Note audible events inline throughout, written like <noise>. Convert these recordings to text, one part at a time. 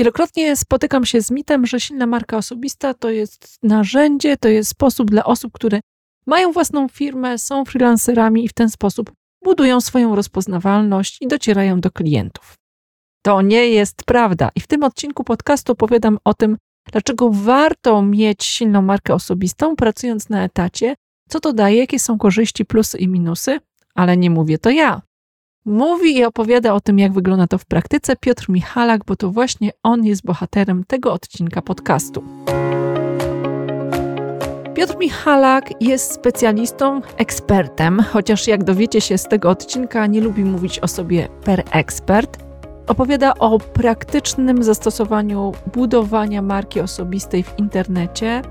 Wielokrotnie spotykam się z mitem, że silna marka osobista to jest narzędzie, to jest sposób dla osób, które mają własną firmę, są freelancerami i w ten sposób budują swoją rozpoznawalność i docierają do klientów. To nie jest prawda. I w tym odcinku podcastu opowiadam o tym, dlaczego warto mieć silną markę osobistą, pracując na etacie, co to daje, jakie są korzyści, plusy i minusy, ale nie mówię to ja. Mówi i opowiada o tym, jak wygląda to w praktyce Piotr Michalak, bo to właśnie on jest bohaterem tego odcinka podcastu. Piotr Michalak jest specjalistą, ekspertem, chociaż jak dowiecie się z tego odcinka, nie lubi mówić o sobie per ekspert. Opowiada o praktycznym zastosowaniu budowania marki osobistej w internecie,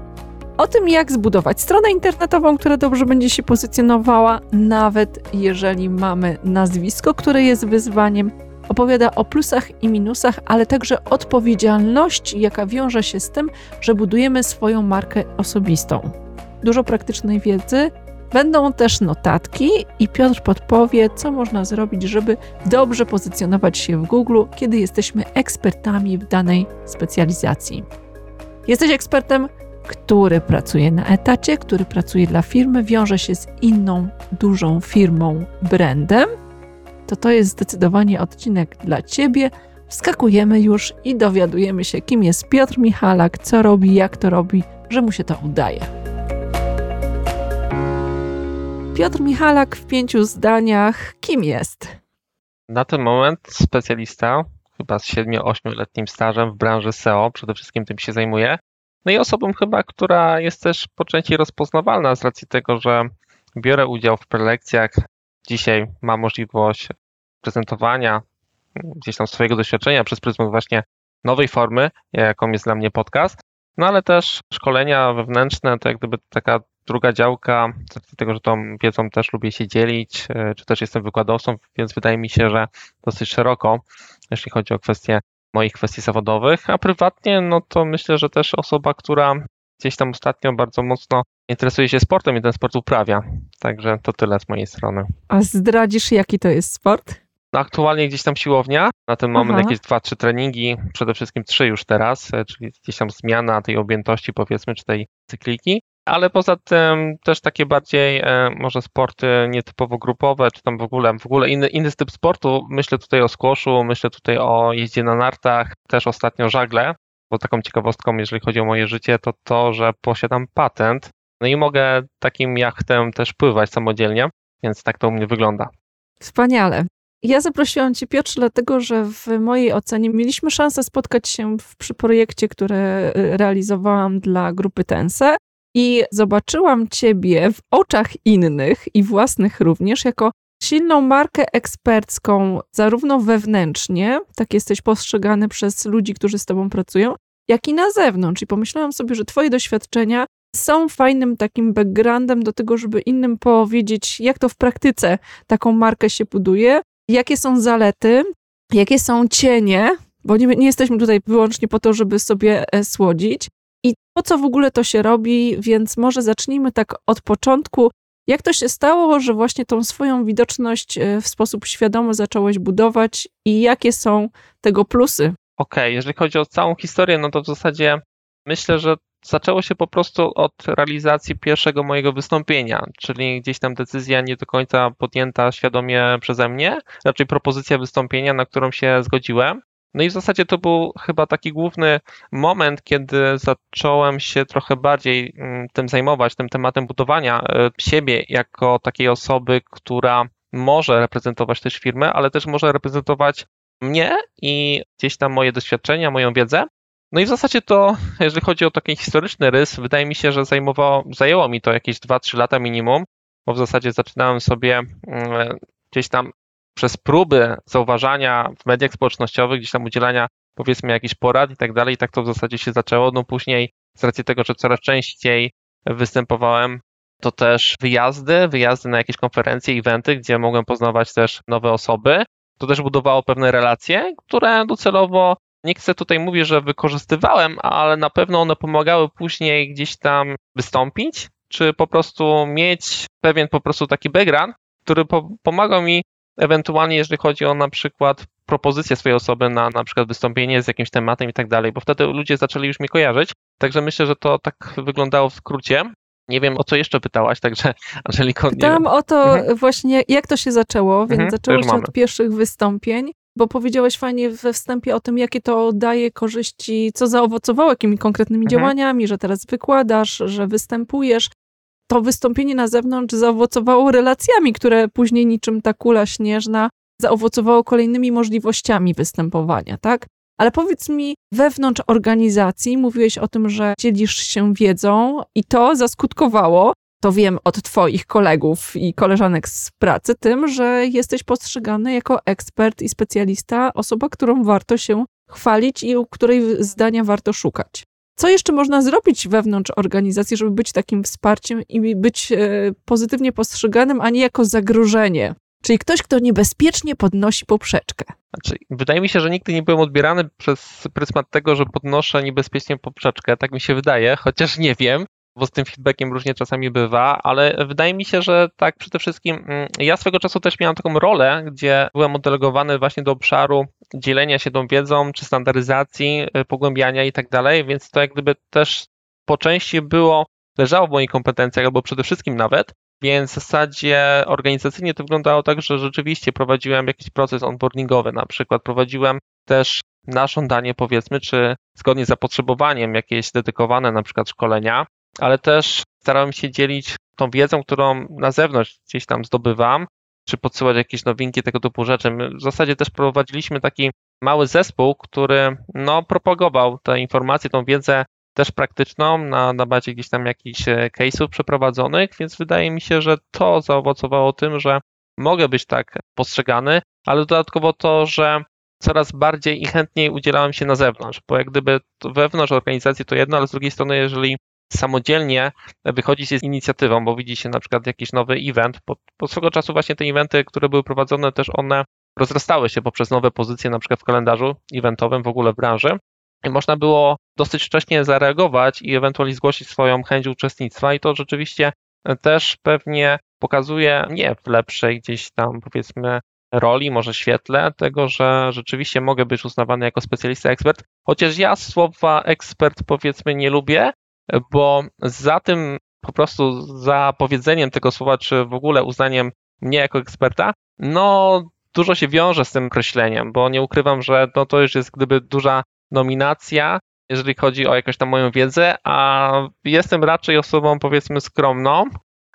o tym, jak zbudować stronę internetową, która dobrze będzie się pozycjonowała, nawet jeżeli mamy nazwisko, które jest wyzwaniem. Opowiada o plusach i minusach, ale także odpowiedzialności, jaka wiąże się z tym, że budujemy swoją markę osobistą. Dużo praktycznej wiedzy, Będą też notatki i Piotr podpowie, co można zrobić, żeby dobrze pozycjonować się w Google, kiedy jesteśmy ekspertami w danej specjalizacji. Jesteś ekspertem? Który pracuje na etacie, który pracuje dla firmy, wiąże się z inną dużą firmą, brandem, to to jest zdecydowanie odcinek dla Ciebie. Wskakujemy już i dowiadujemy się, kim jest Piotr Michalak, co robi, jak to robi, że mu się to udaje. Piotr Michalak w pięciu zdaniach, kim jest? Na ten moment specjalista, chyba z 7-8-letnim stażem w branży SEO, przede wszystkim tym się zajmuję. No i osobą chyba, która jest też po części rozpoznawalna z racji tego, że biorę udział w prelekcjach. Dzisiaj mam możliwość prezentowania gdzieś tam swojego doświadczenia przez pryzmat właśnie nowej formy, jaką jest dla mnie podcast, no ale też szkolenia wewnętrzne, to jak gdyby taka druga działka, z racji tego, że tą wiedzą też lubię się dzielić, e, czy też jestem wykładowcą, więc wydaje mi się, że dosyć szeroko, jeśli chodzi o kwestie moich kwestii zawodowych, a prywatnie, no to myślę, że też osoba, która gdzieś tam ostatnio bardzo mocno interesuje się sportem i ten sport uprawia. Także to tyle z mojej strony. A zdradzisz, jaki to jest sport? No, aktualnie gdzieś tam siłownia, na ten moment Aha. jakieś dwa, trzy treningi, przede wszystkim trzy już teraz, e, czyli gdzieś tam zmiana tej objętości powiedzmy, czy tej cykliki ale poza tym też takie bardziej e, może sporty nietypowo grupowe, czy tam w ogóle, w ogóle inny, inny typ sportu. Myślę tutaj o squashu, myślę tutaj o jeździe na nartach, też ostatnio żagle, bo taką ciekawostką, jeżeli chodzi o moje życie, to to, że posiadam patent, no i mogę takim jachtem też pływać samodzielnie, więc tak to u mnie wygląda. Wspaniale. Ja zaprosiłam Cię, Piotrze, dlatego że w mojej ocenie mieliśmy szansę spotkać się w, przy projekcie, które e, realizowałam dla grupy Tense. I zobaczyłam Ciebie w oczach innych i własnych również jako silną markę ekspercką, zarówno wewnętrznie, tak jesteś postrzegany przez ludzi, którzy z Tobą pracują, jak i na zewnątrz. I pomyślałam sobie, że Twoje doświadczenia są fajnym takim backgroundem do tego, żeby innym powiedzieć, jak to w praktyce taką markę się buduje, jakie są zalety, jakie są cienie, bo nie, nie jesteśmy tutaj wyłącznie po to, żeby sobie e, słodzić, i po co w ogóle to się robi, więc może zacznijmy tak od początku. Jak to się stało, że właśnie tą swoją widoczność e, w sposób świadomy zacząłeś budować i jakie są tego plusy? Okej, okay, jeżeli chodzi o całą historię, no to w zasadzie myślę, że zaczęło się po prostu od realizacji pierwszego mojego wystąpienia, czyli gdzieś tam decyzja nie do końca podjęta świadomie przeze mnie, raczej propozycja wystąpienia, na którą się zgodziłem. No i w zasadzie to był chyba taki główny moment, kiedy zacząłem się trochę bardziej mm, tym zajmować, tym tematem budowania e, siebie jako takiej osoby, która może reprezentować też firmę, ale też może reprezentować mnie i gdzieś tam moje doświadczenia, moją wiedzę. No i w zasadzie to, <laughs> jeżeli chodzi o taki historyczny rys, wydaje mi się, że zajmowało, zajęło mi to jakieś 2-3 lata minimum, bo w zasadzie zaczynałem sobie mm, gdzieś tam przez próby zauważania w mediach społecznościowych, gdzieś tam udzielania powiedzmy jakichś porad i tak dalej, i tak to w zasadzie się zaczęło. No później z racji tego, że coraz częściej występowałem, to też wyjazdy, wyjazdy na jakieś konferencje, eventy, gdzie mogłem poznawać też nowe osoby. To też budowało pewne relacje, które docelowo nie chcę tutaj mówić, że wykorzystywałem, ale na pewno one pomagały później gdzieś tam wystąpić, czy po prostu mieć pewien po prostu taki background, który po pomagał mi ewentualnie jeżeli chodzi o na przykład propozycję swojej osoby na na przykład wystąpienie z jakimś tematem i tak dalej, bo wtedy ludzie zaczęli już mnie kojarzyć. Także myślę, że to tak wyglądało w skrócie. Nie wiem, o co jeszcze pytałaś, także <laughs> Angeliko... Pytałam o to mhm. właśnie, jak to się zaczęło, więc mhm, zaczęło się od pierwszych wystąpień, bo powiedziałeś fajnie we wstępie o tym, jakie to daje korzyści, co zaowocowało, jakimi konkretnymi mhm. działaniami, że teraz wykładasz, że występujesz. To wystąpienie na zewnątrz zaowocowało relacjami, które później niczym ta kula śnieżna zaowocowało kolejnymi możliwościami występowania, tak? Ale powiedz mi, wewnątrz organizacji mówiłeś o tym, że dzielisz się wiedzą i to zaskutkowało, to wiem od Twoich kolegów i koleżanek z pracy, tym, że jesteś postrzegany jako ekspert i specjalista, osoba, którą warto się chwalić i u której zdania warto szukać. Co jeszcze można zrobić wewnątrz organizacji, żeby być takim wsparciem i być e, pozytywnie postrzeganym, a nie jako zagrożenie Czyli ktoś, kto niebezpiecznie podnosi poprzeczkę. Znaczy, wydaje mi się, że nigdy nie byłem odbierany przez pryzmat tego, że podnoszę niebezpiecznie poprzeczkę. Tak mi się wydaje, chociaż nie wiem, bo z tym feedbackiem różnie czasami bywa, ale wydaje mi się, że tak przede wszystkim mm, ja swego czasu też miałem taką rolę, gdzie byłem oddelegowany właśnie do obszaru dzielenia się tą wiedzą, czy standaryzacji, y, pogłębiania i tak dalej, więc to jak gdyby też po części było, leżało w moich kompetencjach, albo przede wszystkim nawet, więc w zasadzie organizacyjnie to wyglądało tak, że rzeczywiście prowadziłem jakiś proces onboardingowy, na przykład prowadziłem też na żądanie powiedzmy, czy zgodnie z zapotrzebowaniem jakieś dedykowane na przykład szkolenia, ale też starałem się dzielić tą wiedzą, którą na zewnątrz gdzieś tam zdobywam, czy podsyłać jakieś nowinki tego typu rzeczy. My w zasadzie też prowadziliśmy taki mały zespół, który no, propagował te informacje, tą wiedzę też praktyczną na, na bazie gdzieś tam jakichś e, case'ów przeprowadzonych, więc wydaje mi się, że to zaowocowało tym, że mogę być tak postrzegany, ale dodatkowo to, że coraz bardziej i chętniej udzielałem się na zewnątrz, bo jak gdyby wewnątrz organizacji to jedno, ale z drugiej strony, jeżeli samodzielnie wychodzi się z inicjatywą, bo widzi się na przykład jakiś nowy event, bo, bo swego czasu właśnie te eventy, które były prowadzone, też one rozrastały się poprzez nowe pozycje, na przykład w kalendarzu eventowym, w ogóle w branży. Można było dosyć wcześnie zareagować i ewentualnie zgłosić swoją chęć uczestnictwa. I to rzeczywiście też pewnie pokazuje nie w lepszej gdzieś tam powiedzmy roli, może świetle tego, że rzeczywiście mogę być uznawany jako specjalista ekspert, chociaż ja słowa ekspert powiedzmy nie lubię, bo za tym po prostu za powiedzeniem tego słowa, czy w ogóle uznaniem mnie jako eksperta, no dużo się wiąże z tym określeniem, bo nie ukrywam, że no, to już jest gdyby duża nominacja, jeżeli chodzi o jakąś tam moją wiedzę, a jestem raczej osobą powiedzmy skromną,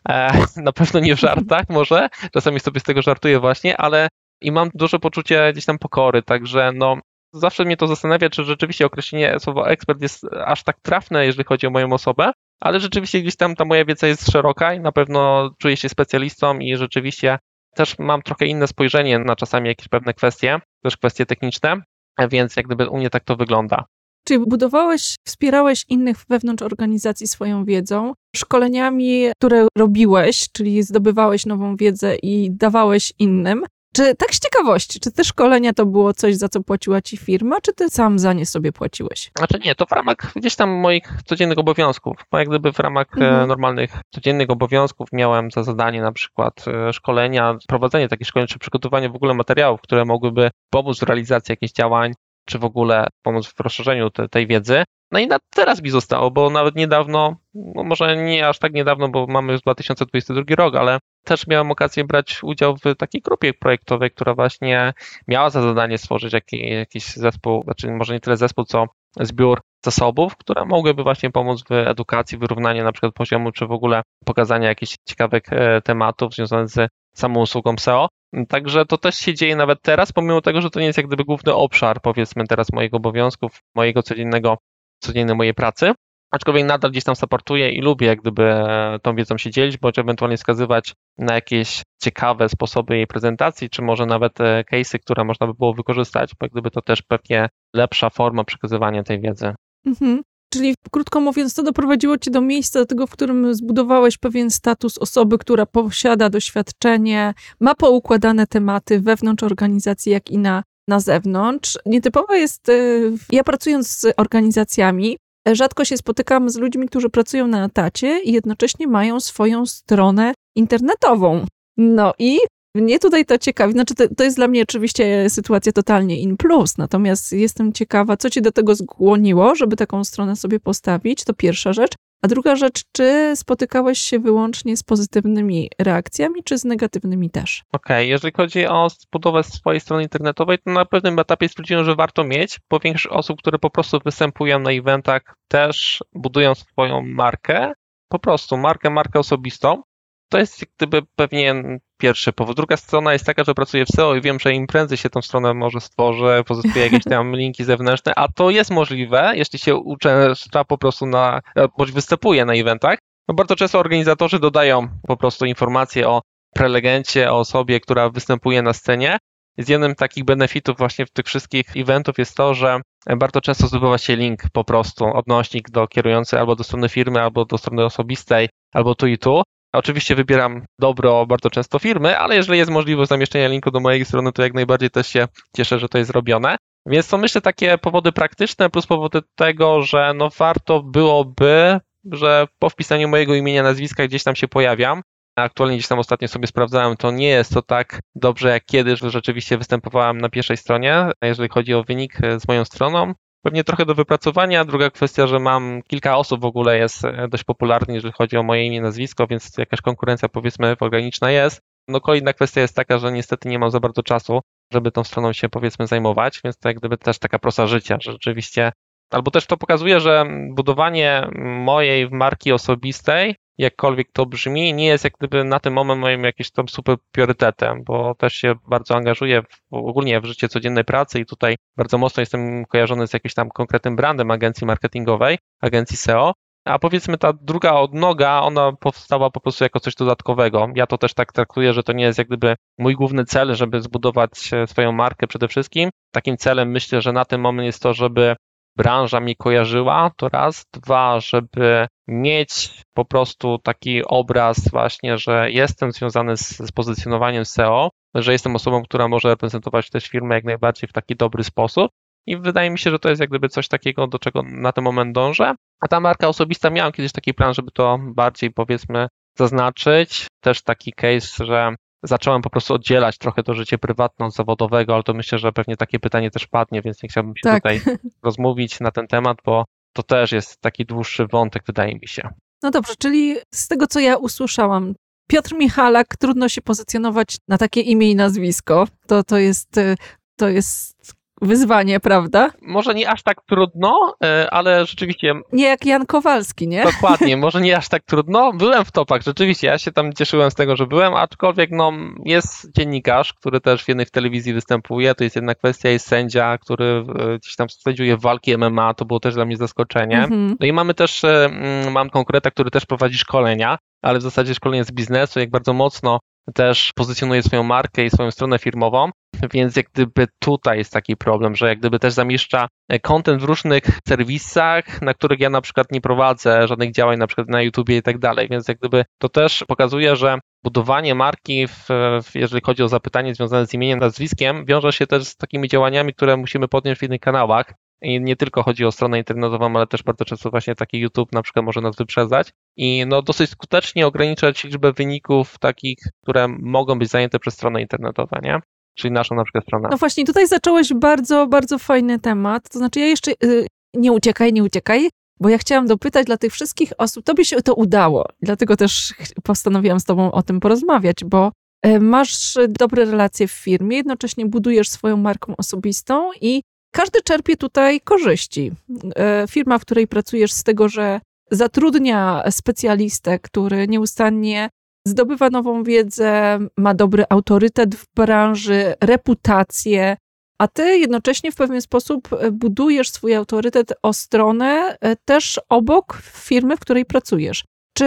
e, na pewno nie w żartach <laughs> może, czasami sobie z tego żartuję właśnie, ale i mam duże poczucie gdzieś tam pokory, także no zawsze mnie to zastanawia, czy rzeczywiście określenie słowa ekspert jest aż tak trafne, jeżeli chodzi o moją osobę, ale rzeczywiście gdzieś tam ta moja wiedza jest szeroka i na pewno czuję się specjalistą i rzeczywiście też mam trochę inne spojrzenie na czasami jakieś pewne kwestie, też kwestie techniczne, więc jak gdyby u mnie tak to wygląda. Czyli budowałeś, wspierałeś innych wewnątrz organizacji swoją wiedzą, szkoleniami, które robiłeś, czyli zdobywałeś nową wiedzę i dawałeś innym. Czy tak z ciekawości, czy te szkolenia to było coś, za co płaciła ci firma, czy ty sam za nie sobie płaciłeś? Znaczy nie, to w ramach gdzieś tam moich codziennych obowiązków, bo jak gdyby w ramach e, mhm. normalnych codziennych obowiązków miałem za zadanie na przykład e, szkolenia, prowadzenie takich szkoleń, czy przygotowanie w ogóle materiałów, które mogłyby pomóc w realizacji jakichś działań, czy w ogóle pomóc w rozszerzeniu te, tej wiedzy. No i na teraz mi zostało, bo nawet niedawno, no może nie aż tak niedawno, bo mamy już 2022 rok, ale też miałem okazję brać udział w takiej grupie projektowej, która właśnie miała za zadanie stworzyć jakiś, jakiś zespół, znaczy może nie tyle zespół, co zbiór zasobów, które mogłyby właśnie pomóc w edukacji, wyrównaniu na przykład poziomu, czy w ogóle pokazania jakichś ciekawych e, tematów związanych z samą usługą SEO. Także to też się dzieje nawet teraz, pomimo tego, że to nie jest jak gdyby główny obszar, powiedzmy teraz moich obowiązków, mojego codziennego, codziennej mojej pracy. Aczkolwiek nadal gdzieś tam supportuję i lubię jak gdyby e, tą wiedzą się dzielić, bądź ewentualnie wskazywać na jakieś ciekawe sposoby jej prezentacji, czy może nawet e, case'y, które można by było wykorzystać, bo gdyby to też pewnie lepsza forma przekazywania tej wiedzy. Mhm. Czyli krótko mówiąc, to doprowadziło cię do miejsca, do tego, w którym zbudowałeś pewien status osoby, która posiada doświadczenie, ma poukładane tematy wewnątrz organizacji, jak i na, na zewnątrz. Nietypowe jest, y, ja pracując z organizacjami, rzadko się spotykam z ludźmi, którzy pracują na etacie i jednocześnie mają swoją stronę internetową. No i Mnie tutaj to ciekawi, znaczy to, to, jest dla mnie oczywiście sytuacja totalnie in plus, natomiast jestem ciekawa, co ci do tego skłoniło, żeby taką stronę sobie postawić, to pierwsza rzecz. A druga rzecz, czy spotykałeś się wyłącznie z pozytywnymi reakcjami, czy z negatywnymi też? Okej, okay. jeżeli chodzi o budowę swojej strony internetowej, to na pewnym etapie stwierdziłem, że warto mieć, bo większość osób, które po prostu występują na eventach, też budują swoją markę, po prostu markę, markę osobistą. To jest gdyby pewnie pierwszy powód. Druga strona jest taka, że pracuję w SEO i wiem, że im prędzej się tą stronę może stworzę, pozyskuje jakieś tam <laughs> linki zewnętrzne, a to jest możliwe, jeśli się uczęszcza po prostu na, bądź występuje na eventach. No bardzo często organizatorzy dodają po prostu informacje o prelegencie, o osobie, która występuje na scenie. Z jednym z takich benefitów właśnie w tych wszystkich eventów jest to, że bardzo często zdobywa się link po prostu, odnośnik do kierującej albo do strony firmy, albo do strony osobistej, albo tu i tu. Oczywiście wybieram dobro bardzo często firmy, ale jeżeli jest możliwość zamieszczenia linku do mojej strony, to jak najbardziej też się cieszę, że to jest zrobione. Więc to myślę takie powody praktyczne plus powody tego, że no warto byłoby, że po wpisaniu mojego imienia, nazwiska gdzieś tam się pojawiam. Aktualnie gdzieś tam ostatnio sobie sprawdzałem, to nie jest to tak dobrze jak kiedyś, że rzeczywiście występowałem na pierwszej stronie, jeżeli chodzi o wynik z moją stroną pewnie trochę do wypracowania. Druga kwestia, że mam kilka osób w ogóle jest e, dość popularnych, jeżeli chodzi o moje imię, nazwisko, więc jakaś konkurencja powiedzmy organiczna jest. No kolejna kwestia jest taka, że niestety nie mam za bardzo czasu, żeby tą stroną się powiedzmy zajmować, więc to jak gdyby też taka prosta życia, że rzeczywiście albo też to pokazuje, że budowanie mojej marki osobistej jakkolwiek to brzmi, nie jest jak gdyby na ten moment moim jakimś tam super priorytetem, bo też się bardzo angażuję w, ogólnie w życie codziennej pracy i tutaj bardzo mocno jestem kojarzony z jakimś tam konkretnym brandem agencji marketingowej, agencji SEO, a powiedzmy ta druga odnoga, ona powstała po prostu jako coś dodatkowego. Ja to też tak traktuję, że to nie jest jak gdyby mój główny cel, żeby zbudować swoją markę przede wszystkim. Takim celem myślę, że na ten moment jest to, żeby branża mi kojarzyła, to raz. Dwa, żeby mieć po prostu taki obraz właśnie, że jestem związany z, z pozycjonowaniem SEO, że jestem osobą, która może reprezentować też firmę jak najbardziej w taki dobry sposób. I wydaje mi się, że to jest jak gdyby coś takiego, do czego na ten moment dążę. A ta marka osobista, miałem kiedyś taki plan, żeby to bardziej powiedzmy zaznaczyć. Też taki case, że zacząłem po prostu oddzielać trochę to życie prywatne od zawodowego, ale to myślę, że pewnie takie pytanie też padnie, więc nie chciałbym się tak. tutaj <laughs> rozmówić na ten temat, bo to też jest taki dłuższy wątek, wydaje mi się. No dobrze, czyli z tego, co ja usłyszałam, Piotr Michalak, trudno się pozycjonować na takie imię i nazwisko. To, to, jest, to jest wyzwanie, prawda? Może nie aż tak trudno, e, ale rzeczywiście. Nie jak Jan Kowalski, nie? Dokładnie, <laughs> może nie aż tak trudno. Byłem w topach, rzeczywiście, ja się tam cieszyłem z tego, że byłem, aczkolwiek no, jest dziennikarz, który też w jednej w telewizji występuje, to jest jedna kwestia, jest sędzia, który e, gdzieś tam sędziuje walki MMA, to było też dla mnie zaskoczenie. Mhm. No i mamy też, e, mam konkreta, który też prowadzi szkolenia, ale w zasadzie szkolenie z biznesu, jak bardzo mocno też pozycjonuje swoją markę i swoją stronę firmową, więc jak gdyby tutaj jest taki problem, że jak gdyby też zamieszcza content w różnych serwisach, na których ja na przykład nie prowadzę żadnych działań na przykład na YouTubie i tak dalej, więc jak gdyby to też pokazuje, że budowanie marki, w, jeżeli chodzi o zapytanie związane z imieniem, nazwiskiem, wiąże się też z takimi działaniami, które musimy podjąć w innych kanałach, i nie tylko chodzi o stronę internetową, ale też bardzo często właśnie taki YouTube na przykład może nas wyprzedzać. I no dosyć skutecznie ograniczać liczbę wyników takich, które mogą być zajęte przez stronę internetową, nie? Czyli naszą na przykład stronę. No właśnie, tutaj zacząłeś bardzo, bardzo fajny temat. To znaczy, ja jeszcze yy, nie uciekaj, nie uciekaj, bo ja chciałam dopytać dla tych wszystkich osób, tobie się to udało. Dlatego też postanowiłam z tobą o tym porozmawiać, bo y, masz dobre relacje w firmie, jednocześnie budujesz swoją marką osobistą i każdy czerpie tutaj korzyści. E, firma, w której pracujesz, z tego, że zatrudnia specjalistę, który nieustannie zdobywa nową wiedzę, ma dobry autorytet w branży, reputację, a ty jednocześnie w pewien sposób budujesz swój autorytet o stronę e, też obok firmy, w której pracujesz. Czy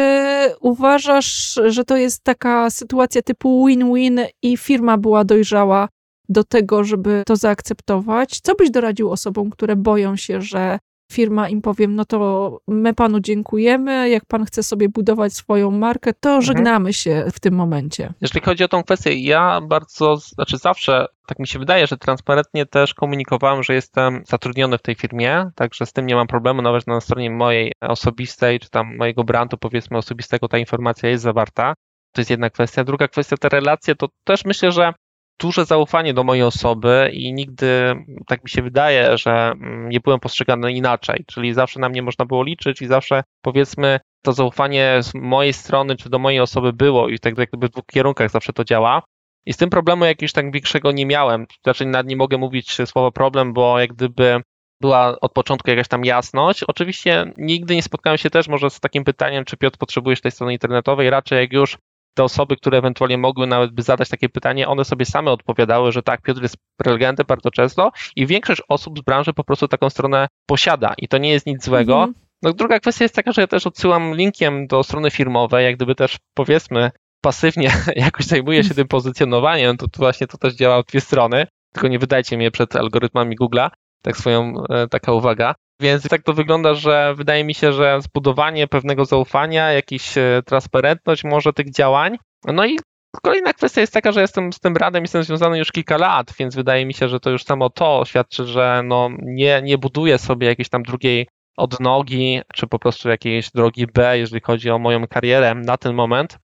uważasz, że to jest taka sytuacja typu win-win i firma była dojrzała do tego, żeby to zaakceptować. Co byś doradził osobom, które boją się, że firma im powiem, no to my panu dziękujemy, jak pan chce sobie budować swoją markę, to mhm. żegnamy się w tym momencie. Jeżeli chodzi o tą kwestię, ja bardzo, znaczy zawsze, tak mi się wydaje, że transparentnie też komunikowałem, że jestem zatrudniony w tej firmie, także z tym nie mam problemu, nawet na stronie mojej osobistej, czy tam mojego brandu, powiedzmy osobistego, ta informacja jest zawarta To jest jedna kwestia. Druga kwestia, te relacje, to też myślę, że duże zaufanie do mojej osoby i nigdy, tak mi się wydaje, że mm, nie byłem postrzegany inaczej, czyli zawsze na mnie można było liczyć i zawsze powiedzmy to zaufanie z mojej strony czy do mojej osoby było i tak jakby w dwóch kierunkach zawsze to działa. I z tym problemu jakiegoś tak większego nie miałem. Znaczy nawet nie mogę mówić słowa problem, bo jak gdyby była od początku jakaś tam jasność. Oczywiście nigdy nie spotkałem się też może z takim pytaniem, czy Piotr potrzebujesz tej strony internetowej. Raczej jak już te osoby, które ewentualnie mogły nawet by zadać takie pytanie, one sobie same odpowiadały, że tak, Piotr jest prelegentem bardzo często i większość osób z branży po prostu taką stronę posiada i to nie jest nic złego. Mhm. No, druga kwestia jest taka, że ja też odsyłam linkiem do strony firmowej, jak gdyby też powiedzmy pasywnie <laughs> jakoś zajmuję się tym pozycjonowaniem, to, to właśnie to też działa w dwie strony, tylko nie wydajcie mnie przed algorytmami Google'a, tak swoją, e, taka uwaga. Więc tak to wygląda, że wydaje mi się, że zbudowanie pewnego zaufania, jakiś e, transparentność może tych działań. No i kolejna kwestia jest taka, że jestem z tym radem, jestem związany już kilka lat, więc wydaje mi się, że to już samo to świadczy, że no nie, nie buduję sobie jakiejś tam drugiej odnogi, czy po prostu jakiejś drogi B, jeżeli chodzi o moją karierę na ten moment.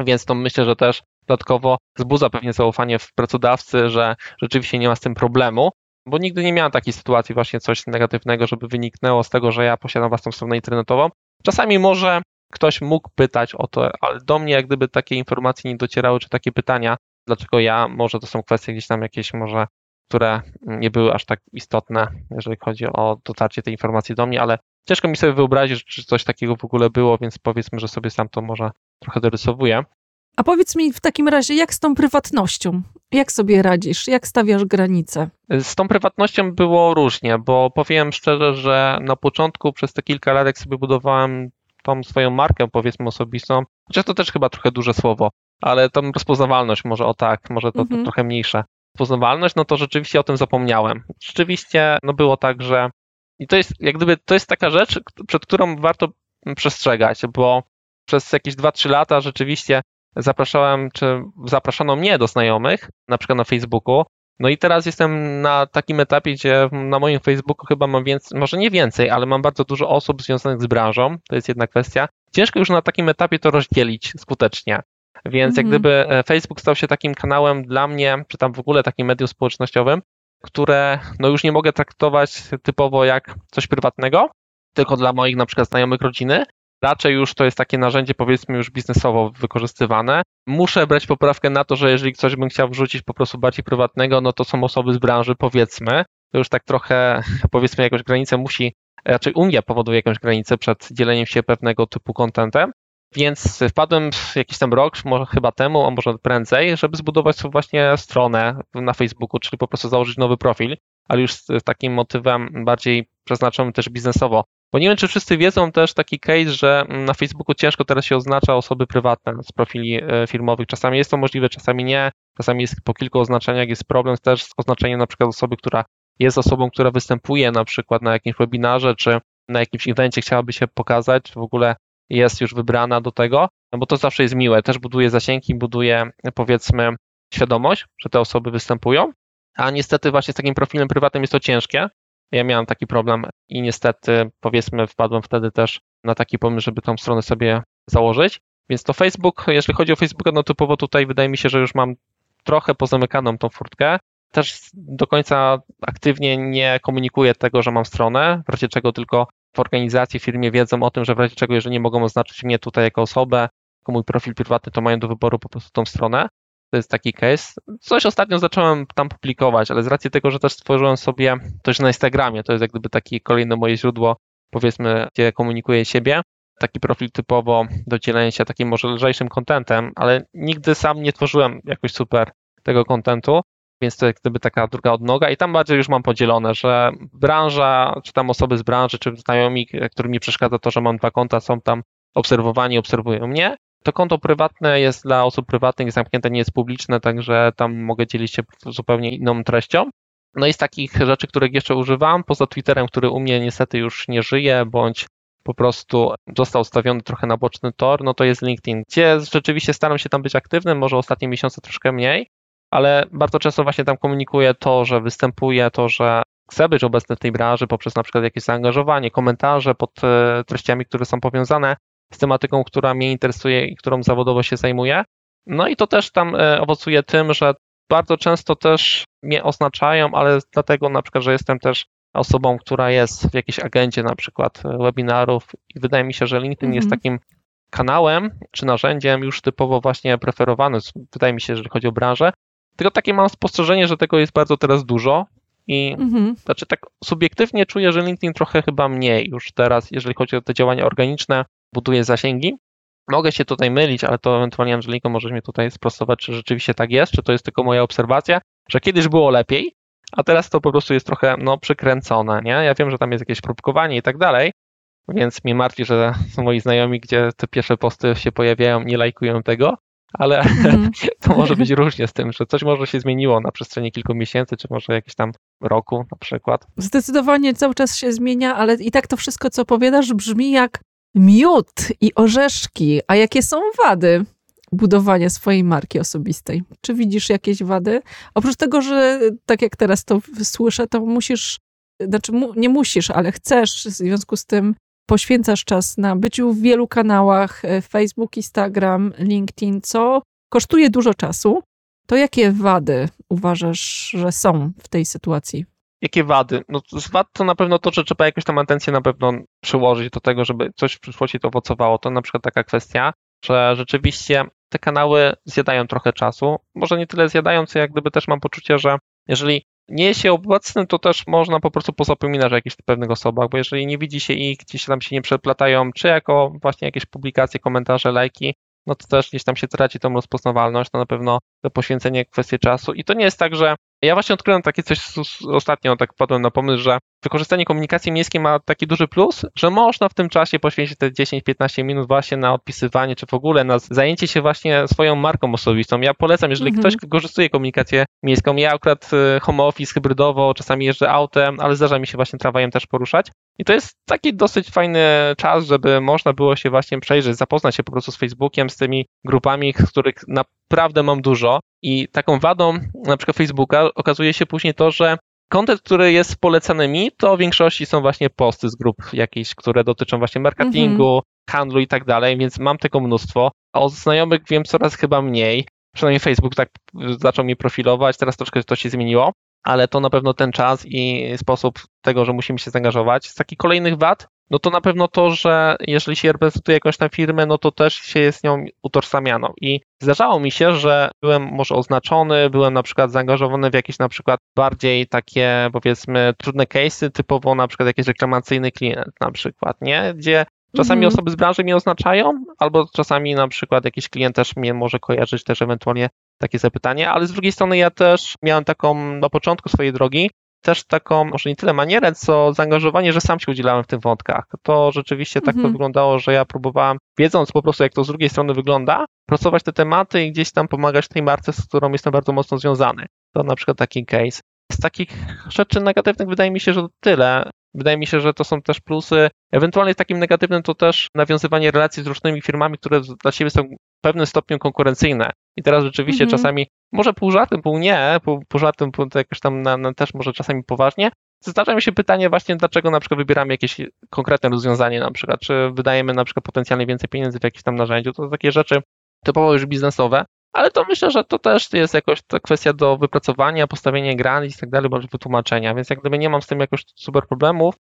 Więc to myślę, że też dodatkowo wzbudza pewnie zaufanie w pracodawcy, że rzeczywiście nie ma z tym problemu bo nigdy nie miałem takiej sytuacji, właśnie coś negatywnego, żeby wyniknęło z tego, że ja posiadam własną stronę internetową. Czasami może ktoś mógł pytać o to, ale do mnie jak gdyby takie informacje nie docierały, czy takie pytania, dlaczego ja, może to są kwestie gdzieś tam jakieś może, które nie były aż tak istotne, jeżeli chodzi o dotarcie tej informacji do mnie, ale ciężko mi sobie wyobrazić, czy coś takiego w ogóle było, więc powiedzmy, że sobie sam to może trochę dorysowuję. A powiedz mi w takim razie, jak z tą prywatnością? Jak sobie radzisz? Jak stawiasz granice? Z tą prywatnością było różnie, bo powiem szczerze, że na początku przez te kilka lat, jak sobie budowałem tą swoją markę, powiedzmy osobistą, chociaż to też chyba trochę duże słowo, ale tą rozpoznawalność może o tak, może to, mhm. to trochę mniejsze. Rozpoznawalność, no to rzeczywiście o tym zapomniałem. Rzeczywiście, no było tak, że i to jest jak gdyby, to jest taka rzecz, przed którą warto przestrzegać, bo przez jakieś 2-3 lata rzeczywiście zapraszałem, czy zapraszano mnie do znajomych, na przykład na Facebooku. No i teraz jestem na takim etapie, gdzie na moim Facebooku chyba mam więcej, może nie więcej, ale mam bardzo dużo osób związanych z branżą. To jest jedna kwestia. Ciężko już na takim etapie to rozdzielić skutecznie. Więc jak mhm. gdyby e, Facebook stał się takim kanałem dla mnie, czy tam w ogóle takim medium społecznościowym, które no już nie mogę traktować typowo jak coś prywatnego, tylko dla moich na przykład znajomych rodziny, raczej już to jest takie narzędzie powiedzmy już biznesowo wykorzystywane. Muszę brać poprawkę na to, że jeżeli ktoś bym chciał wrzucić po prostu bardziej prywatnego, no to są osoby z branży powiedzmy, to już tak trochę <laughs> powiedzmy jakąś granicę musi, raczej Unia powoduje jakąś granicę przed dzieleniem się pewnego typu kontentem. Więc wpadłem jakiś tam rok, może chyba temu, a może prędzej, żeby zbudować sobie właśnie stronę na Facebooku, czyli po prostu założyć nowy profil, ale już z takim motywem bardziej przeznaczonym też biznesowo. Bo nie wiem, czy wszyscy wiedzą też taki case, że na Facebooku ciężko teraz się oznacza osoby prywatne z profili e, firmowych. Czasami jest to możliwe, czasami nie. Czasami jest po kilku oznaczeniach jest problem też z oznaczeniem na przykład osoby, która jest osobą, która występuje na przykład na jakimś webinarze, czy na jakimś evencie chciałaby się pokazać, w ogóle jest już wybrana do tego, no bo to zawsze jest miłe. Też buduje zasięgi, buduje powiedzmy świadomość, że te osoby występują, a niestety właśnie z takim profilem prywatnym jest to ciężkie, ja miałem taki problem i niestety, powiedzmy, wpadłem wtedy też na taki pomysł, żeby tą stronę sobie założyć. Więc to Facebook, jeśli chodzi o Facebooka, no typowo tutaj wydaje mi się, że już mam trochę pozamykaną tą furtkę. Też do końca aktywnie nie komunikuję tego, że mam stronę, w razie czego tylko w organizacji, w firmie wiedzą o tym, że w razie czego, jeżeli nie mogą oznaczyć mnie tutaj jako osobę, jako mój profil prywatny, to mają do wyboru po prostu tą stronę. To jest taki case. Coś ostatnio zacząłem tam publikować, ale z racji tego, że też stworzyłem sobie coś na Instagramie, to jest jak gdyby takie kolejne moje źródło, powiedzmy, gdzie komunikuję siebie. Taki profil typowo do dzielenia się takim może lżejszym kontentem, ale nigdy sam nie tworzyłem jakoś super tego kontentu, więc to jak gdyby taka druga odnoga i tam bardziej już mam podzielone, że branża, czy tam osoby z branży, czy znajomi, którym mi przeszkadza to, że mam dwa konta, są tam obserwowani, obserwują mnie, to konto prywatne jest dla osób prywatnych, zamknięte, nie jest publiczne, także tam mogę dzielić się zupełnie inną treścią. No i z takich rzeczy, których jeszcze używam, poza Twitterem, który u mnie niestety już nie żyje, bądź po prostu został stawiony trochę na boczny tor, no to jest LinkedIn, gdzie rzeczywiście staram się tam być aktywnym, może ostatnie miesiące troszkę mniej, ale bardzo często właśnie tam komunikuję to, że występuję, to, że chcę być obecny w tej branży poprzez na przykład jakieś zaangażowanie, komentarze pod e, treściami, które są powiązane z tematyką, która mnie interesuje i którą zawodowo się zajmuję. No i to też tam e, owocuje tym, że bardzo często też mnie oznaczają, ale dlatego na przykład, że jestem też osobą, która jest w jakiejś agendzie na przykład e, webinarów i wydaje mi się, że LinkedIn jest mhm. takim kanałem czy narzędziem już typowo właśnie preferowanym, wydaje mi się, jeżeli chodzi o branżę. Tylko takie mam spostrzeżenie, że tego jest bardzo teraz dużo i mhm. znaczy tak subiektywnie czuję, że LinkedIn trochę chyba mniej już teraz, jeżeli chodzi o te działania organiczne, buduje zasięgi. Mogę się tutaj mylić, ale to ewentualnie Angeliko możesz mnie tutaj sprostować, czy rzeczywiście tak jest, czy to jest tylko moja obserwacja, że kiedyś było lepiej, a teraz to po prostu jest trochę no, przykręcone, nie? Ja wiem, że tam jest jakieś próbkowanie i tak dalej, więc mnie martwi, że <laughs> moi znajomi, gdzie te pierwsze posty się pojawiają, nie lajkują tego, ale mm. <laughs> to może być różnie z tym, że coś może się zmieniło na przestrzeni kilku miesięcy, czy może jakieś tam roku na przykład. Zdecydowanie cały czas się zmienia, ale i tak to wszystko, co opowiadasz, brzmi jak miód i orzeszki. A jakie są wady budowania swojej marki osobistej? Czy widzisz jakieś wady? Oprócz tego, że tak jak teraz to słyszę, to musisz, znaczy mu, nie musisz, ale chcesz, w związku z tym poświęcasz czas na byciu w wielu kanałach, e, Facebook, Instagram, LinkedIn, co kosztuje dużo czasu. To jakie wady uważasz, że są w tej sytuacji? Jakie wady? No z wad to na pewno to, że trzeba jakąś tam atencję na pewno przyłożyć do tego, żeby coś w przyszłości to owocowało. To na przykład taka kwestia, że rzeczywiście te kanały zjadają trochę czasu. Może nie tyle zjadają, co jak gdyby też mam poczucie, że jeżeli nie jest się obecnym, to też można po prostu pozapominać o jakichś pewnych osobach, bo jeżeli nie widzi się ich, gdzieś tam się nie przeplatają, czy jako właśnie jakieś publikacje, komentarze, lajki, no to też gdzieś tam się traci tą rozpoznawalność, to na pewno to poświęcenie kwestii czasu. I to nie jest tak, że ja właśnie odkryłem takie coś ostatnio, tak padłem na pomysł, że wykorzystanie komunikacji miejskiej ma taki duży plus, że można w tym czasie poświęcić te 10-15 minut właśnie na odpisywanie, czy w ogóle na zajęcie się właśnie swoją marką osobistą. Ja polecam, jeżeli mhm. ktoś wykorzystuje komunikację miejską, ja akurat y, home office hybrydowo, czasami jeżdżę autem, ale zdarza mi się właśnie tramwajem też poruszać. I to jest taki dosyć fajny czas, żeby można było się właśnie przejrzeć, zapoznać się po prostu z Facebookiem, z tymi grupami, z których naprawdę mam dużo. I taką wadą na przykład Facebooka okazuje się później to, że Kontent, który jest polecany mi, to w większości są właśnie posty z grup jakichś, które dotyczą właśnie marketingu, mm -hmm. handlu i tak dalej, więc mam tego mnóstwo. A od znajomych wiem coraz chyba mniej. Przynajmniej Facebook tak zaczął mi profilować, teraz troszkę to się zmieniło, ale to na pewno ten czas i sposób tego, że musimy się zaangażować. Z takich kolejnych wad, no to na pewno to, że jeżeli się reprezentuje jakąś tam firmę, no to też się jest nią utożsamianą. I zdarzało mi się, że byłem może oznaczony, byłem na przykład zaangażowany w jakieś na przykład bardziej takie powiedzmy trudne case'y, typowo na przykład jakiś reklamacyjny klient na przykład, nie? Gdzie Czasami mhm. osoby z branży mnie oznaczają, albo czasami na przykład jakiś klient też mnie może kojarzyć też ewentualnie takie zapytanie, ale z drugiej strony ja też miałem taką na początku swojej drogi, też taką, może nie tyle manierę, co zaangażowanie, że sam się udzielałem w tych wątkach. To rzeczywiście tak mhm. to wyglądało, że ja próbowałem, wiedząc po prostu, jak to z drugiej strony wygląda, pracować te tematy i gdzieś tam pomagać tej marce, z którą jestem bardzo mocno związany. To na przykład taki case. Z takich rzeczy negatywnych wydaje mi się, że to tyle. Wydaje mi się, że to są też plusy. Ewentualnie takim negatywnym to też nawiązywanie relacji z różnymi firmami, które dla siebie są w pewnym stopniu konkurencyjne. I teraz rzeczywiście -hmm. czasami, może pół żartem, pół nie, pół, pół żartem, pół jakoś tam na, na też może czasami poważnie. Zdarza mi się pytanie właśnie, dlaczego na przykład wybieramy jakieś konkretne rozwiązanie na przykład, czy wydajemy na przykład potencjalnie więcej pieniędzy w jakimś tam narzędziu. To takie rzeczy typowo już biznesowe, ale to myślę, że to też jest jakoś ta kwestia do wypracowania, postawienia granic i tak dalej, bądź wytłumaczenia, więc jak gdyby nie mam z tym jakoś super problemów.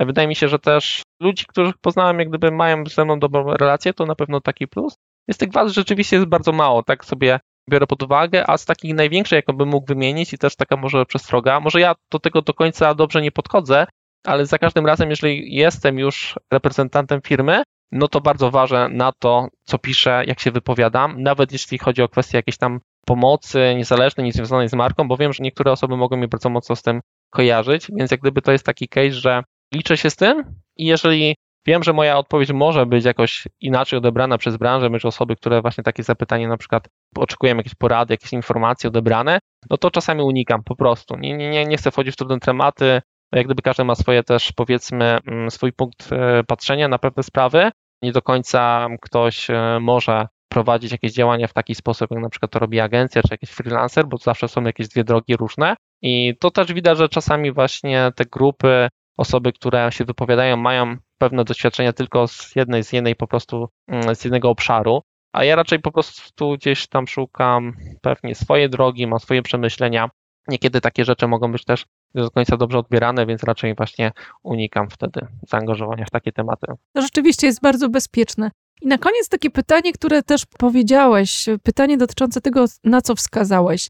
Wydaje mi się, że też ludzi, których poznałem, jak gdyby mają ze mną dobrą relację, to na pewno taki plus. Jest tych wad rzeczywiście jest bardzo mało, tak sobie biorę pod uwagę, a z takich największych, jaką bym mógł wymienić i też taka może przestroga, może ja do tego do końca dobrze nie podchodzę, ale za każdym razem, jeżeli jestem już reprezentantem firmy, no to bardzo ważę na to, co piszę, jak się wypowiadam, nawet jeśli chodzi o kwestie jakiejś tam pomocy niezależnej, niezwiązanej z marką, bo wiem, że niektóre osoby mogą mnie bardzo mocno z tym kojarzyć, więc jak gdyby to jest taki case, że liczę się z tym i jeżeli wiem, że moja odpowiedź może być jakoś inaczej odebrana przez branżę, bądź osoby, które właśnie takie zapytanie na przykład oczekują jakieś porady, jakieś informacje odebrane, no to czasami unikam po prostu. Nie, nie, nie chcę wchodzić w trudne tematy, jak gdyby każdy ma swoje też, powiedzmy, mm, swój punkt e, patrzenia na pewne sprawy. Nie do końca ktoś e, może prowadzić jakieś działania w taki sposób, jak na przykład to robi agencja czy jakiś freelancer, bo zawsze są jakieś dwie drogi różne. I to też widać, że czasami właśnie te grupy, osoby, które się wypowiadają, mają pewne doświadczenia tylko z jednej, z jednej po prostu, mm, z jednego obszaru. a ja raczej po prostu gdzieś tam szukam pewnie swojej drogi, mam swoje przemyślenia. Niekiedy takie rzeczy mogą być też nie do końca dobrze odbierane, więc raczej właśnie unikam wtedy zaangażowania w takie tematy. To rzeczywiście jest bardzo bezpieczne. I na koniec takie pytanie, które też powiedziałeś, pytanie dotyczące tego, na co wskazałeś,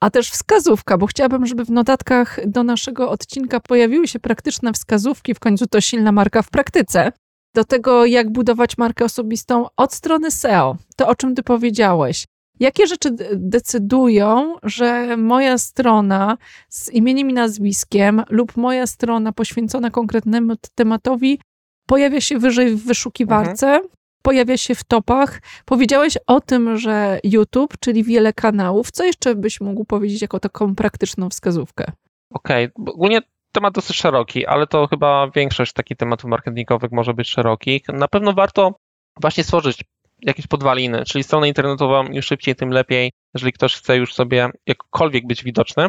a też wskazówka, bo chciałabym, żeby w notatkach do naszego odcinka pojawiły się praktyczne wskazówki, w końcu to silna marka w praktyce, do tego, jak budować markę osobistą od strony SEO, to o czym ty powiedziałeś. Jakie rzeczy decydują, że moja strona z imieniem i nazwiskiem lub moja strona poświęcona konkretnemu tematowi pojawia się wyżej w wyszukiwarce, mhm. Pojawia się w topach? Powiedziałeś o tym, że YouTube, czyli wiele kanałów. Co jeszcze byś mógł powiedzieć jako taką praktyczną wskazówkę? Okej, okay. ogólnie temat dosyć szeroki, ale to chyba większość takich tematów marketingowych może być szerokich. Na pewno warto właśnie stworzyć jakieś podwaliny, czyli stronę internetową im szybciej, tym lepiej, jeżeli ktoś chce już sobie jakkolwiek być widoczny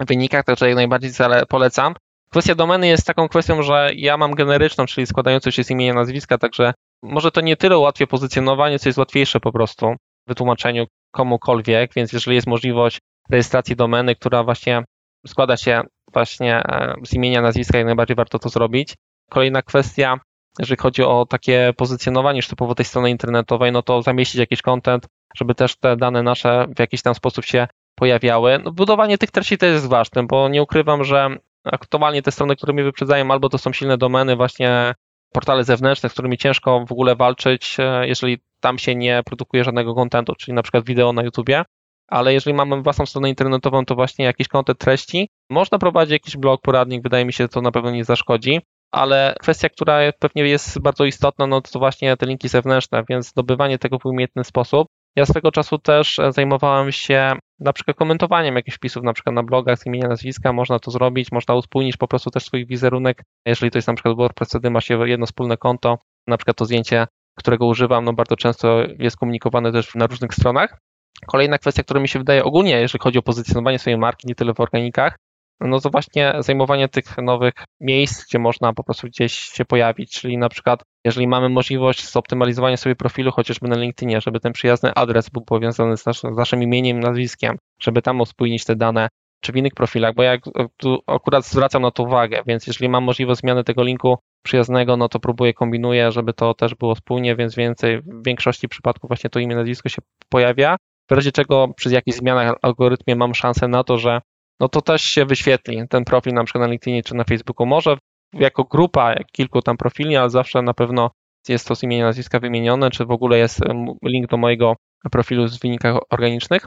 w wynikach, także jak najbardziej polecam. Kwestia domeny jest taką kwestią, że ja mam generyczną, czyli składającą się z imienia, nazwiska, także może to nie tyle ułatwia pozycjonowanie, co jest łatwiejsze po prostu w wytłumaczeniu komukolwiek, więc jeżeli jest możliwość rejestracji domeny, która właśnie składa się właśnie e, z imienia, nazwiska, jak najbardziej warto to zrobić. Kolejna kwestia, jeżeli chodzi o takie pozycjonowanie już tej strony internetowej, no to zamieścić jakiś content, żeby też te dane nasze w jakiś tam sposób się pojawiały. No, budowanie tych treści też jest ważne, bo nie ukrywam, że aktualnie te strony, które mnie wyprzedzają, albo to są silne domeny, właśnie portale zewnętrzne, z którymi ciężko w ogóle walczyć, e, jeżeli tam się nie produkuje żadnego kontentu, czyli na przykład wideo na YouTubie, ale jeżeli mamy własną stronę internetową, to właśnie jakiś kontent treści. Można prowadzić jakiś blog, poradnik, wydaje mi się, to na pewno nie zaszkodzi, ale kwestia, która pewnie jest bardzo istotna, no to właśnie te linki zewnętrzne, więc zdobywanie tego w umiejętny sposób. Ja swego czasu też zajmowałem się na przykład komentowaniem jakichś wpisów, na przykład na blogach z imienia, nazwiska, można to zrobić, można uspójnić po prostu też swój wizerunek, jeżeli to jest na przykład WordPress, wtedy ma się jedno wspólne konto, na przykład to zdjęcie, którego używam, no bardzo często jest komunikowane też na różnych stronach. Kolejna kwestia, która mi się wydaje ogólnie, jeżeli chodzi o pozycjonowanie swojej marki, nie tyle w organikach, no to właśnie zajmowanie tych nowych miejsc, gdzie można po prostu gdzieś się pojawić, czyli na przykład jeżeli mamy możliwość zoptymalizowania sobie profilu chociażby na LinkedInie, żeby ten przyjazny adres był powiązany z, z naszym imieniem, nazwiskiem, żeby tam uspójnić te dane, czy w innych profilach, bo ja tu akurat zwracam na to uwagę, więc jeżeli mam możliwość zmiany tego linku przyjaznego, no to próbuję, kombinuję, żeby to też było spójnie, więc więcej, w większości przypadków właśnie to imię, nazwisko się pojawia, w razie czego przy jakichś zmianach w algorytmie mam szansę na to, że no to też się wyświetli ten profil na przykład na LinkedInie czy na Facebooku. Może jako grupa kilku tam profili, ale zawsze na pewno jest to z imienia nazwiska wymienione, czy w ogóle jest link do mojego profilu z wynikach organicznych.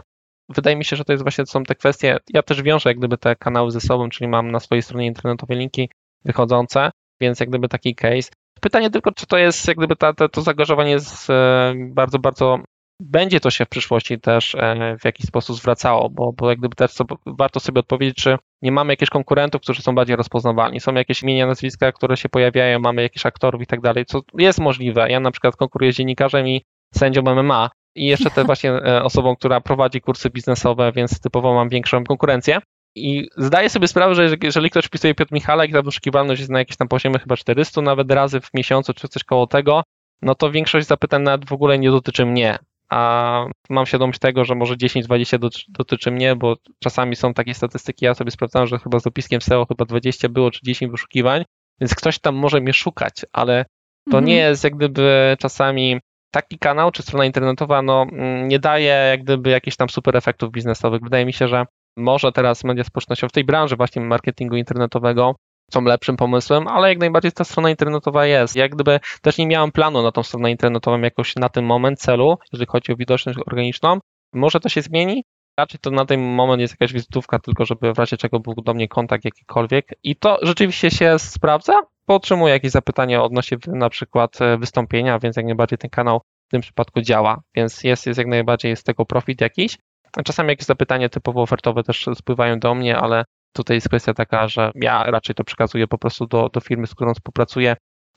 Wydaje mi się, że to jest właśnie są te kwestie. Ja też wiążę jak gdyby te kanały ze sobą, czyli mam na swojej stronie internetowej linki wychodzące, więc jak gdyby taki case. Pytanie tylko, czy to jest jak gdyby ta, to zaangażowanie jest bardzo, bardzo będzie to się w przyszłości też e, w jakiś sposób zwracało, bo, bo jak gdyby też warto sobie odpowiedzieć, czy nie mamy jakichś konkurentów, którzy są bardziej rozpoznawalni. Są jakieś imienia, nazwiska, które się pojawiają, mamy jakichś aktorów i tak dalej, co jest możliwe. Ja na przykład konkuruję z dziennikarzem i sędzią MMA i jeszcze też <laughs> właśnie e, osobą, która prowadzi kursy biznesowe, więc typowo mam większą konkurencję. I zdaję sobie sprawę, że jeżeli ktoś wpisuje Piotr Michalek, ta wyszukiwalność jest na jakieś tam poziomie chyba 400 nawet razy w miesiącu, czy coś koło tego, no to większość zapytań nawet w ogóle nie dotyczy mnie a mam świadomość tego, że może 10-20 dotyczy mnie, bo czasami są takie statystyki, ja sobie sprawdzałem, że chyba z dopiskiem SEO chyba 20 było, czy 10 wyszukiwań, więc ktoś tam może mnie szukać, ale to mhm. nie jest jak gdyby czasami taki kanał czy strona internetowa no, mm, nie daje jak gdyby jakichś tam super efektów biznesowych. Wydaje mi się, że może teraz media społecznościowe w tej branży właśnie marketingu internetowego są lepszym pomysłem, ale jak najbardziej ta strona internetowa jest. Jak gdyby też nie miałem planu na tą stronę internetową jakoś na ten moment celu, jeżeli chodzi o widoczność organiczną. Może to się zmieni, raczej to na ten moment jest jakaś wizytówka, tylko żeby w razie czego był do mnie kontakt jakikolwiek. I to rzeczywiście się sprawdza, bo otrzymuję jakieś zapytania odnośnie na przykład e, wystąpienia, więc jak najbardziej ten kanał w tym przypadku działa, więc jest, jest jak najbardziej z tego profit jakiś. Czasami jakieś zapytania typowo ofertowe też spływają do mnie, ale Tutaj jest kwestia taka, że ja raczej to przekazuję po prostu do, do firmy, z którą współpracuję,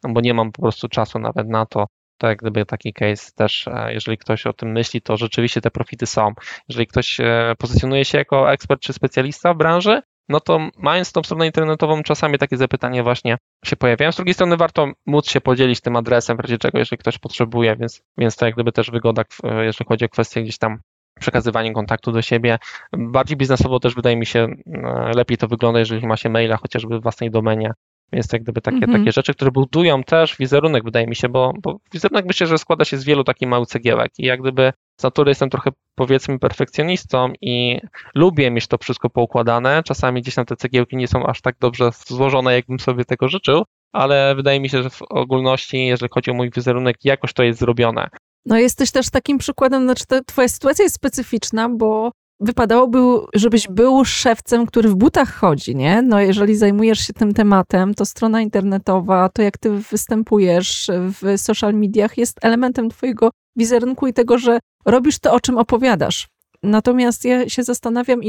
bo nie mam po prostu czasu nawet na to. To jak gdyby taki case też, e, jeżeli ktoś o tym myśli, to rzeczywiście te profity są. Jeżeli ktoś e, pozycjonuje się jako ekspert czy specjalista w branży, no to mając tą stronę internetową, czasami takie zapytania właśnie się pojawiają. Z drugiej strony warto móc się podzielić tym adresem, w razie czego, jeżeli ktoś potrzebuje, więc, więc to jak gdyby też wygoda, jeżeli chodzi o kwestię gdzieś tam przekazywania kontaktu do siebie. Bardziej biznesowo też wydaje mi się e, lepiej to wygląda, jeżeli ma się maila chociażby w własnej domenie. Więc jak gdyby takie, mhm. takie rzeczy, które budują też wizerunek, wydaje mi się, bo, bo wizerunek myślę, że składa się z wielu takich małych cegiełek i jak gdyby z natury jestem trochę powiedzmy perfekcjonistą i lubię mieć to wszystko poukładane. Czasami gdzieś tam te cegiełki nie są aż tak dobrze złożone, jakbym sobie tego życzył, ale wydaje mi się, że w ogólności, jeżeli chodzi o mój wizerunek, jakoś to jest zrobione. No jesteś też takim przykładem, znaczy ta twoja sytuacja jest specyficzna, bo wypadałoby, żebyś był szewcem, który w butach chodzi, nie? No jeżeli zajmujesz się tym tematem, to strona internetowa, to jak ty występujesz w social mediach jest elementem twojego wizerunku i tego, że robisz to, o czym opowiadasz. Natomiast ja się zastanawiam,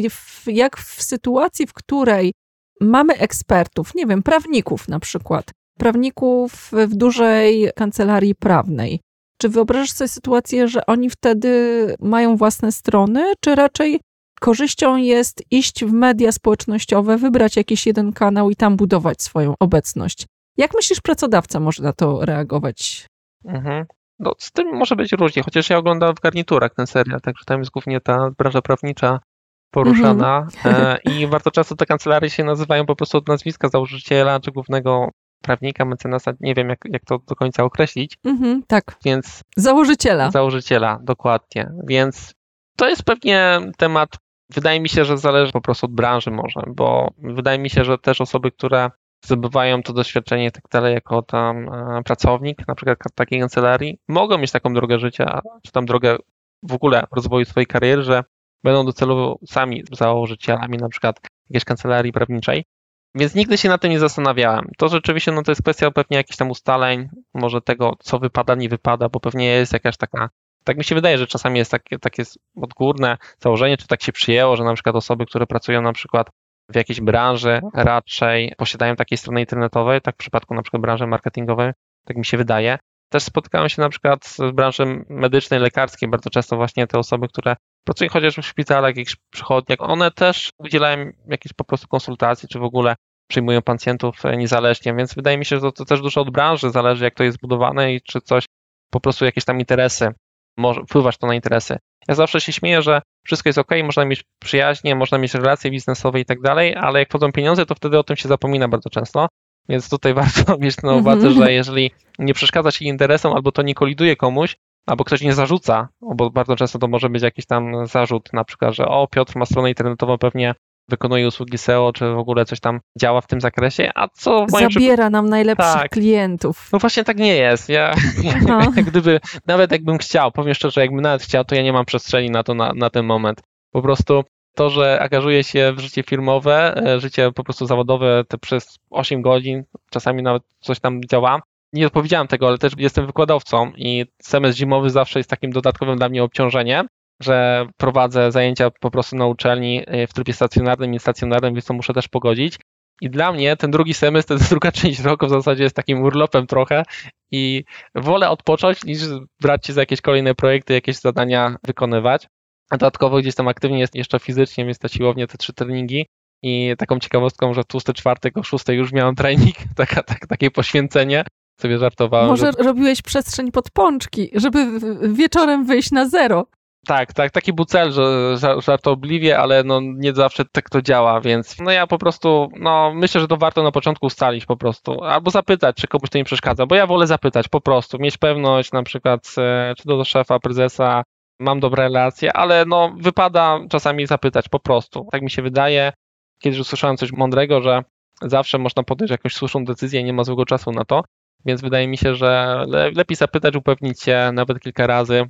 jak w sytuacji, w której mamy ekspertów, nie wiem, prawników na przykład, prawników w dużej kancelarii prawnej, czy wyobrażasz sobie sytuację, że oni wtedy mają własne strony, czy raczej korzyścią jest iść w media społecznościowe, wybrać jakiś jeden kanał i tam budować swoją obecność? Jak myślisz, pracodawca może na to reagować? Mhm. No, z tym może być różnie, chociaż ja oglądam w garniturach ten serial, także tam jest głównie ta branża prawnicza poruszana mhm. i bardzo często te kancelarie się nazywają po prostu od nazwiska założyciela czy głównego prawnika, mecenasa, nie wiem jak, jak to do końca określić. Mhm, tak. Więc. Założyciela. Założyciela, dokładnie. Więc to jest pewnie temat, wydaje mi się, że zależy po prostu od branży może, bo wydaje mi się, że też osoby, które zdobywają to doświadczenie i tak dalej jako tam e, pracownik, na przykład takiej kancelarii, mogą mieć taką drogę życia, czy tam drogę w ogóle rozwoju swojej kariery, że będą docelowo sami założycielami na przykład jakiejś kancelarii prawniczej, więc nigdy się na tym nie zastanawiałem. To rzeczywiście no, to jest kwestia pewnie jakichś tam ustaleń, może tego, co wypada, nie wypada, bo pewnie jest jakaś taka. Tak mi się wydaje, że czasami jest takie, takie odgórne założenie, czy tak się przyjęło, że na przykład osoby, które pracują na przykład w jakiejś branży raczej posiadają takiej strony internetowej, tak w przypadku na przykład branży marketingowej, tak mi się wydaje. Też spotykałem się na przykład w branży medycznej, lekarskiej, bardzo często właśnie te osoby, które pracują chociaż w szpitalach, jakichś przychodniach, one też udzielają jakichś po prostu konsultacji, czy w ogóle przyjmują pacjentów niezależnie, więc wydaje mi się, że to, to też dużo od branży zależy, jak to jest zbudowane i czy coś, po prostu jakieś tam interesy, może wpływać to na interesy. Ja zawsze się śmieję, że wszystko jest ok, można mieć przyjaźnie, można mieć relacje biznesowe i tak dalej, ale jak wchodzą pieniądze, to wtedy o tym się zapomina bardzo często. Więc tutaj <laughs> warto mieć na uwadze, mm -hmm. że jeżeli nie przeszkadza się interesom albo to nie koliduje komuś, albo ktoś nie zarzuca, bo bardzo często to może być jakiś tam zarzut, na przykład, że o, Piotr ma stronę internetową, pewnie wykonuje usługi SEO, czy w ogóle coś tam działa w tym zakresie, a co... Zabiera nam najlepszych tak. klientów. No właśnie tak nie jest. Ja, <laughs> <laughs> gdyby, nawet jakbym chciał, powiem szczerze, jakbym nawet chciał, to ja nie mam przestrzeni na to na, na ten moment. Po prostu to, że angażuję się w życie firmowe, e, życie po prostu zawodowe te przez 8 godzin, czasami nawet coś tam działa, nie odpowiedziałem tego, ale też jestem wykładowcą i semestr zimowy zawsze jest takim dodatkowym dla mnie obciążeniem, że prowadzę zajęcia po prostu na uczelni y, w trybie stacjonarnym i stacjonarnym, więc to muszę też pogodzić. I dla mnie ten drugi semestr, <laughs> ta druga część roku w zasadzie jest takim urlopem trochę i wolę odpocząć niż brać się za jakieś kolejne projekty, jakieś zadania wykonywać. Dodatkowo gdzieś tam aktywnie jest jeszcze fizycznie, więc ta siłownia, te trzy treningi i taką ciekawostką, że tłusty czwartek o szóstej już miałem trening, <laughs> taka, tak, takie poświęcenie, sobie żartowałem. Może że... robiłeś przestrzeń pod pączki, żeby wieczorem wyjść na zero. Tak, tak, taki był cel, że żartobliwie, ale no nie zawsze tak to działa, więc no ja po prostu, no myślę, że to warto na początku ustalić po prostu, albo zapytać, czy komuś to nie przeszkadza, bo ja wolę zapytać po prostu, mieć pewność na przykład, e, czy to do szefa, prezesa, mam dobre relacje, ale no wypada czasami zapytać po prostu, tak mi się wydaje. Kiedyś usłyszałem coś mądrego, że zawsze można podjąć jakąś słuszną decyzję, nie ma złego czasu na to, więc wydaje mi się, że lepiej zapytać, upewnić się nawet kilka razy,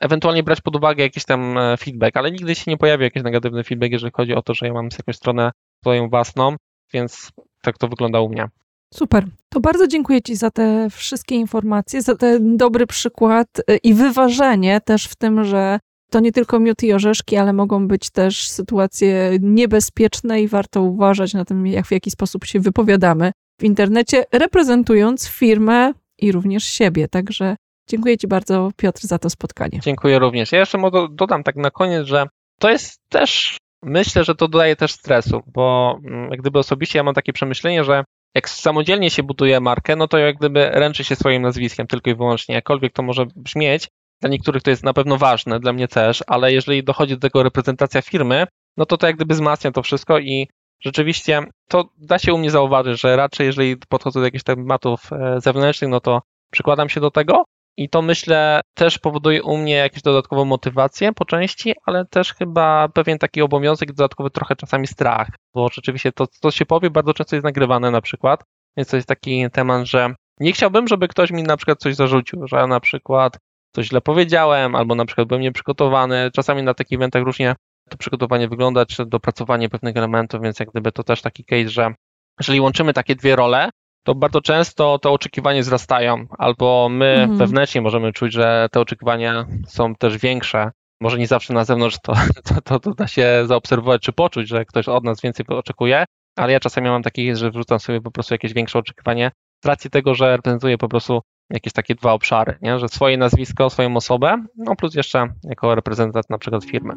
ewentualnie brać pod uwagę jakiś tam e, feedback, ale nigdy się nie pojawi jakiś negatywny feedback, jeżeli chodzi o to, że ja mam jakąś stronę swoją własną, więc tak to wygląda u mnie. Super. To bardzo dziękuję Ci za te wszystkie informacje, za ten dobry przykład e, i wyważenie też w tym, że to nie tylko miód i orzeszki, ale mogą być też sytuacje niebezpieczne i warto uważać na tym, jak w jaki sposób się wypowiadamy w internecie, reprezentując firmę i również siebie. Także dziękuję Ci bardzo, Piotr, za to spotkanie. Dziękuję również. Ja jeszcze dodam tak na koniec, że to jest też myślę, że to dodaje też stresu, bo mm, gdyby osobiście ja mam takie przemyślenie, że jak samodzielnie się buduje markę, no to jak gdyby ręczy się swoim nazwiskiem tylko i wyłącznie, jakkolwiek to może brzmieć. Dla niektórych to jest na pewno ważne, dla mnie też, ale jeżeli dochodzi do tego reprezentacja firmy, no to to jak gdyby wzmacnia to wszystko i rzeczywiście to da się u mnie zauważyć, że raczej jeżeli podchodzę do jakichś tematów e, zewnętrznych, no to przykładam się do tego i to myślę też powoduje u mnie jakąś dodatkową motywację po części, ale też chyba pewien taki obowiązek, dodatkowy trochę czasami strach, bo rzeczywiście to, co się powie, bardzo często jest nagrywane na przykład, więc to jest taki temat, że nie chciałbym, żeby ktoś mi na przykład coś zarzucił, że na przykład coś źle powiedziałem, albo na przykład byłem nieprzygotowany. Czasami na takich eventach różnie to przygotowanie wygląda, czy dopracowanie pewnych elementów, więc jak gdyby to też taki case, że jeżeli łączymy takie dwie role, to bardzo często te oczekiwania wzrastają, albo my mhm. wewnętrznie możemy czuć, że te oczekiwania są też większe. Może nie zawsze na zewnątrz to, <laughs> to, to, to da się zaobserwować czy poczuć, że ktoś od nas więcej oczekuje, ale ja czasami mam taki, że wrzucam sobie po prostu jakieś większe oczekiwanie z racji tego, że reprezentuję po prostu jakieś takie dwa obszary, nie? że swoje nazwisko, swoją osobę, no plus jeszcze jako reprezentant na przykład firmy.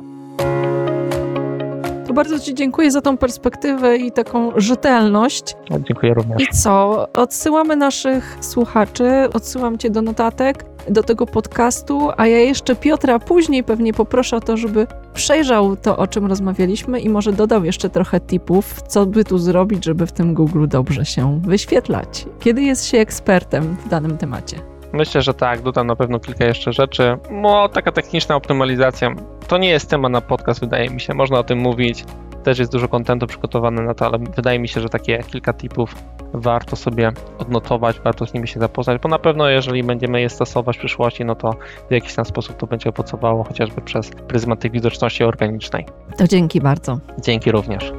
To bardzo Ci dziękuję za tą perspektywę i taką rzetelność. Dziękuję również. I co? Odsyłamy naszych słuchaczy, odsyłam Cię do notatek, do tego podcastu, a ja jeszcze Piotra później pewnie poproszę o to, żeby przejrzał to, o czym rozmawialiśmy i może dodał jeszcze trochę tipów, co by tu zrobić, żeby w tym Google dobrze się wyświetlać. Kiedy jest się ekspertem w danym temacie? Myślę, że tak, dodam na pewno kilka jeszcze rzeczy. No, taka techniczna optymalizacja. To nie jest temat na podcast, wydaje mi się. Można o tym mówić. Też jest dużo kontentu przygotowane na to, ale wydaje mi się, że takie kilka tipów warto sobie odnotować, warto z nimi się zapoznać, bo na pewno jeżeli będziemy je stosować w przyszłości, no to w jakiś tam sposób to będzie owocowało chociażby przez pryzmat tej widoczności organicznej. To dzięki bardzo. Dzięki również.